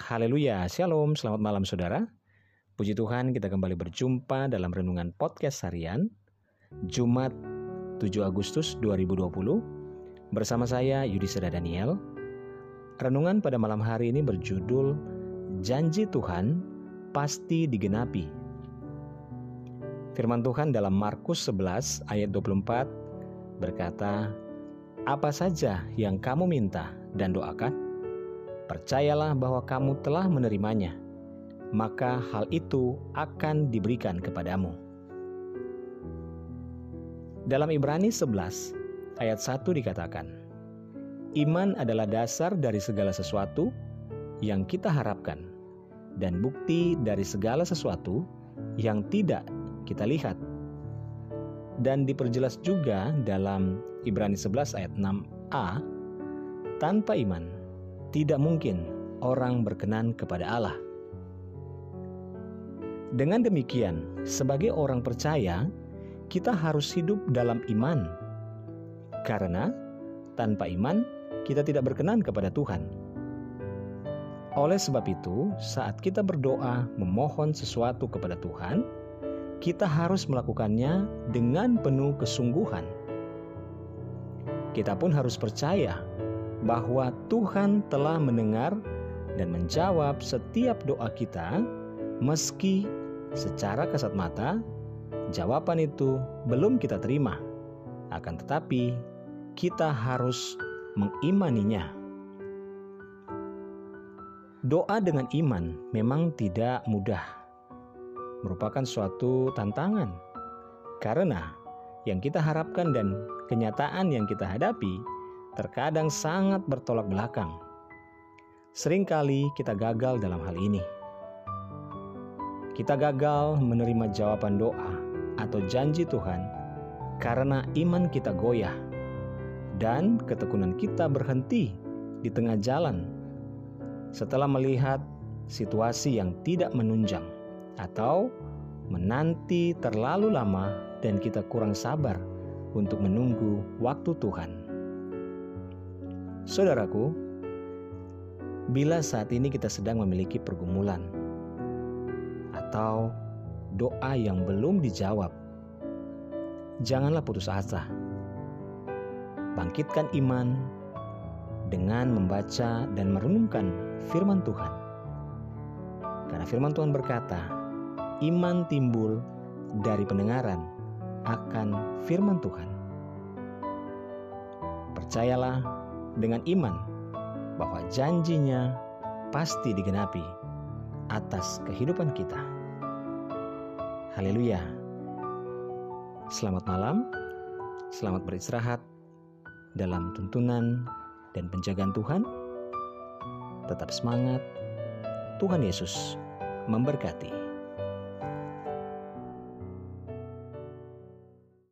Haleluya, Shalom, selamat malam saudara. Puji Tuhan kita kembali berjumpa dalam Renungan Podcast Harian Jumat 7 Agustus 2020 bersama saya Yudhistira Daniel. Renungan pada malam hari ini berjudul Janji Tuhan Pasti Digenapi. Firman Tuhan dalam Markus 11 ayat 24 berkata, Apa saja yang kamu minta dan doakan, percayalah bahwa kamu telah menerimanya, maka hal itu akan diberikan kepadamu. Dalam Ibrani 11 ayat 1 dikatakan, Iman adalah dasar dari segala sesuatu yang kita harapkan dan bukti dari segala sesuatu yang tidak kita lihat. Dan diperjelas juga dalam Ibrani 11 ayat 6a, tanpa iman tidak mungkin orang berkenan kepada Allah. Dengan demikian, sebagai orang percaya, kita harus hidup dalam iman, karena tanpa iman kita tidak berkenan kepada Tuhan. Oleh sebab itu, saat kita berdoa memohon sesuatu kepada Tuhan, kita harus melakukannya dengan penuh kesungguhan. Kita pun harus percaya bahwa Tuhan telah mendengar dan menjawab setiap doa kita, meski secara kasat mata jawaban itu belum kita terima. Akan tetapi, kita harus mengimaninya. Doa dengan iman memang tidak mudah, merupakan suatu tantangan karena yang kita harapkan dan kenyataan yang kita hadapi terkadang sangat bertolak belakang. Seringkali kita gagal dalam hal ini. Kita gagal menerima jawaban doa atau janji Tuhan karena iman kita goyah dan ketekunan kita berhenti di tengah jalan setelah melihat situasi yang tidak menunjang atau menanti terlalu lama dan kita kurang sabar untuk menunggu waktu Tuhan. Saudaraku, bila saat ini kita sedang memiliki pergumulan atau doa yang belum dijawab, janganlah putus asa. Bangkitkan iman dengan membaca dan merenungkan firman Tuhan. Karena firman Tuhan berkata, iman timbul dari pendengaran akan firman Tuhan. Percayalah dengan iman bahwa janjinya pasti digenapi atas kehidupan kita. Haleluya. Selamat malam. Selamat beristirahat dalam tuntunan dan penjagaan Tuhan. Tetap semangat. Tuhan Yesus memberkati.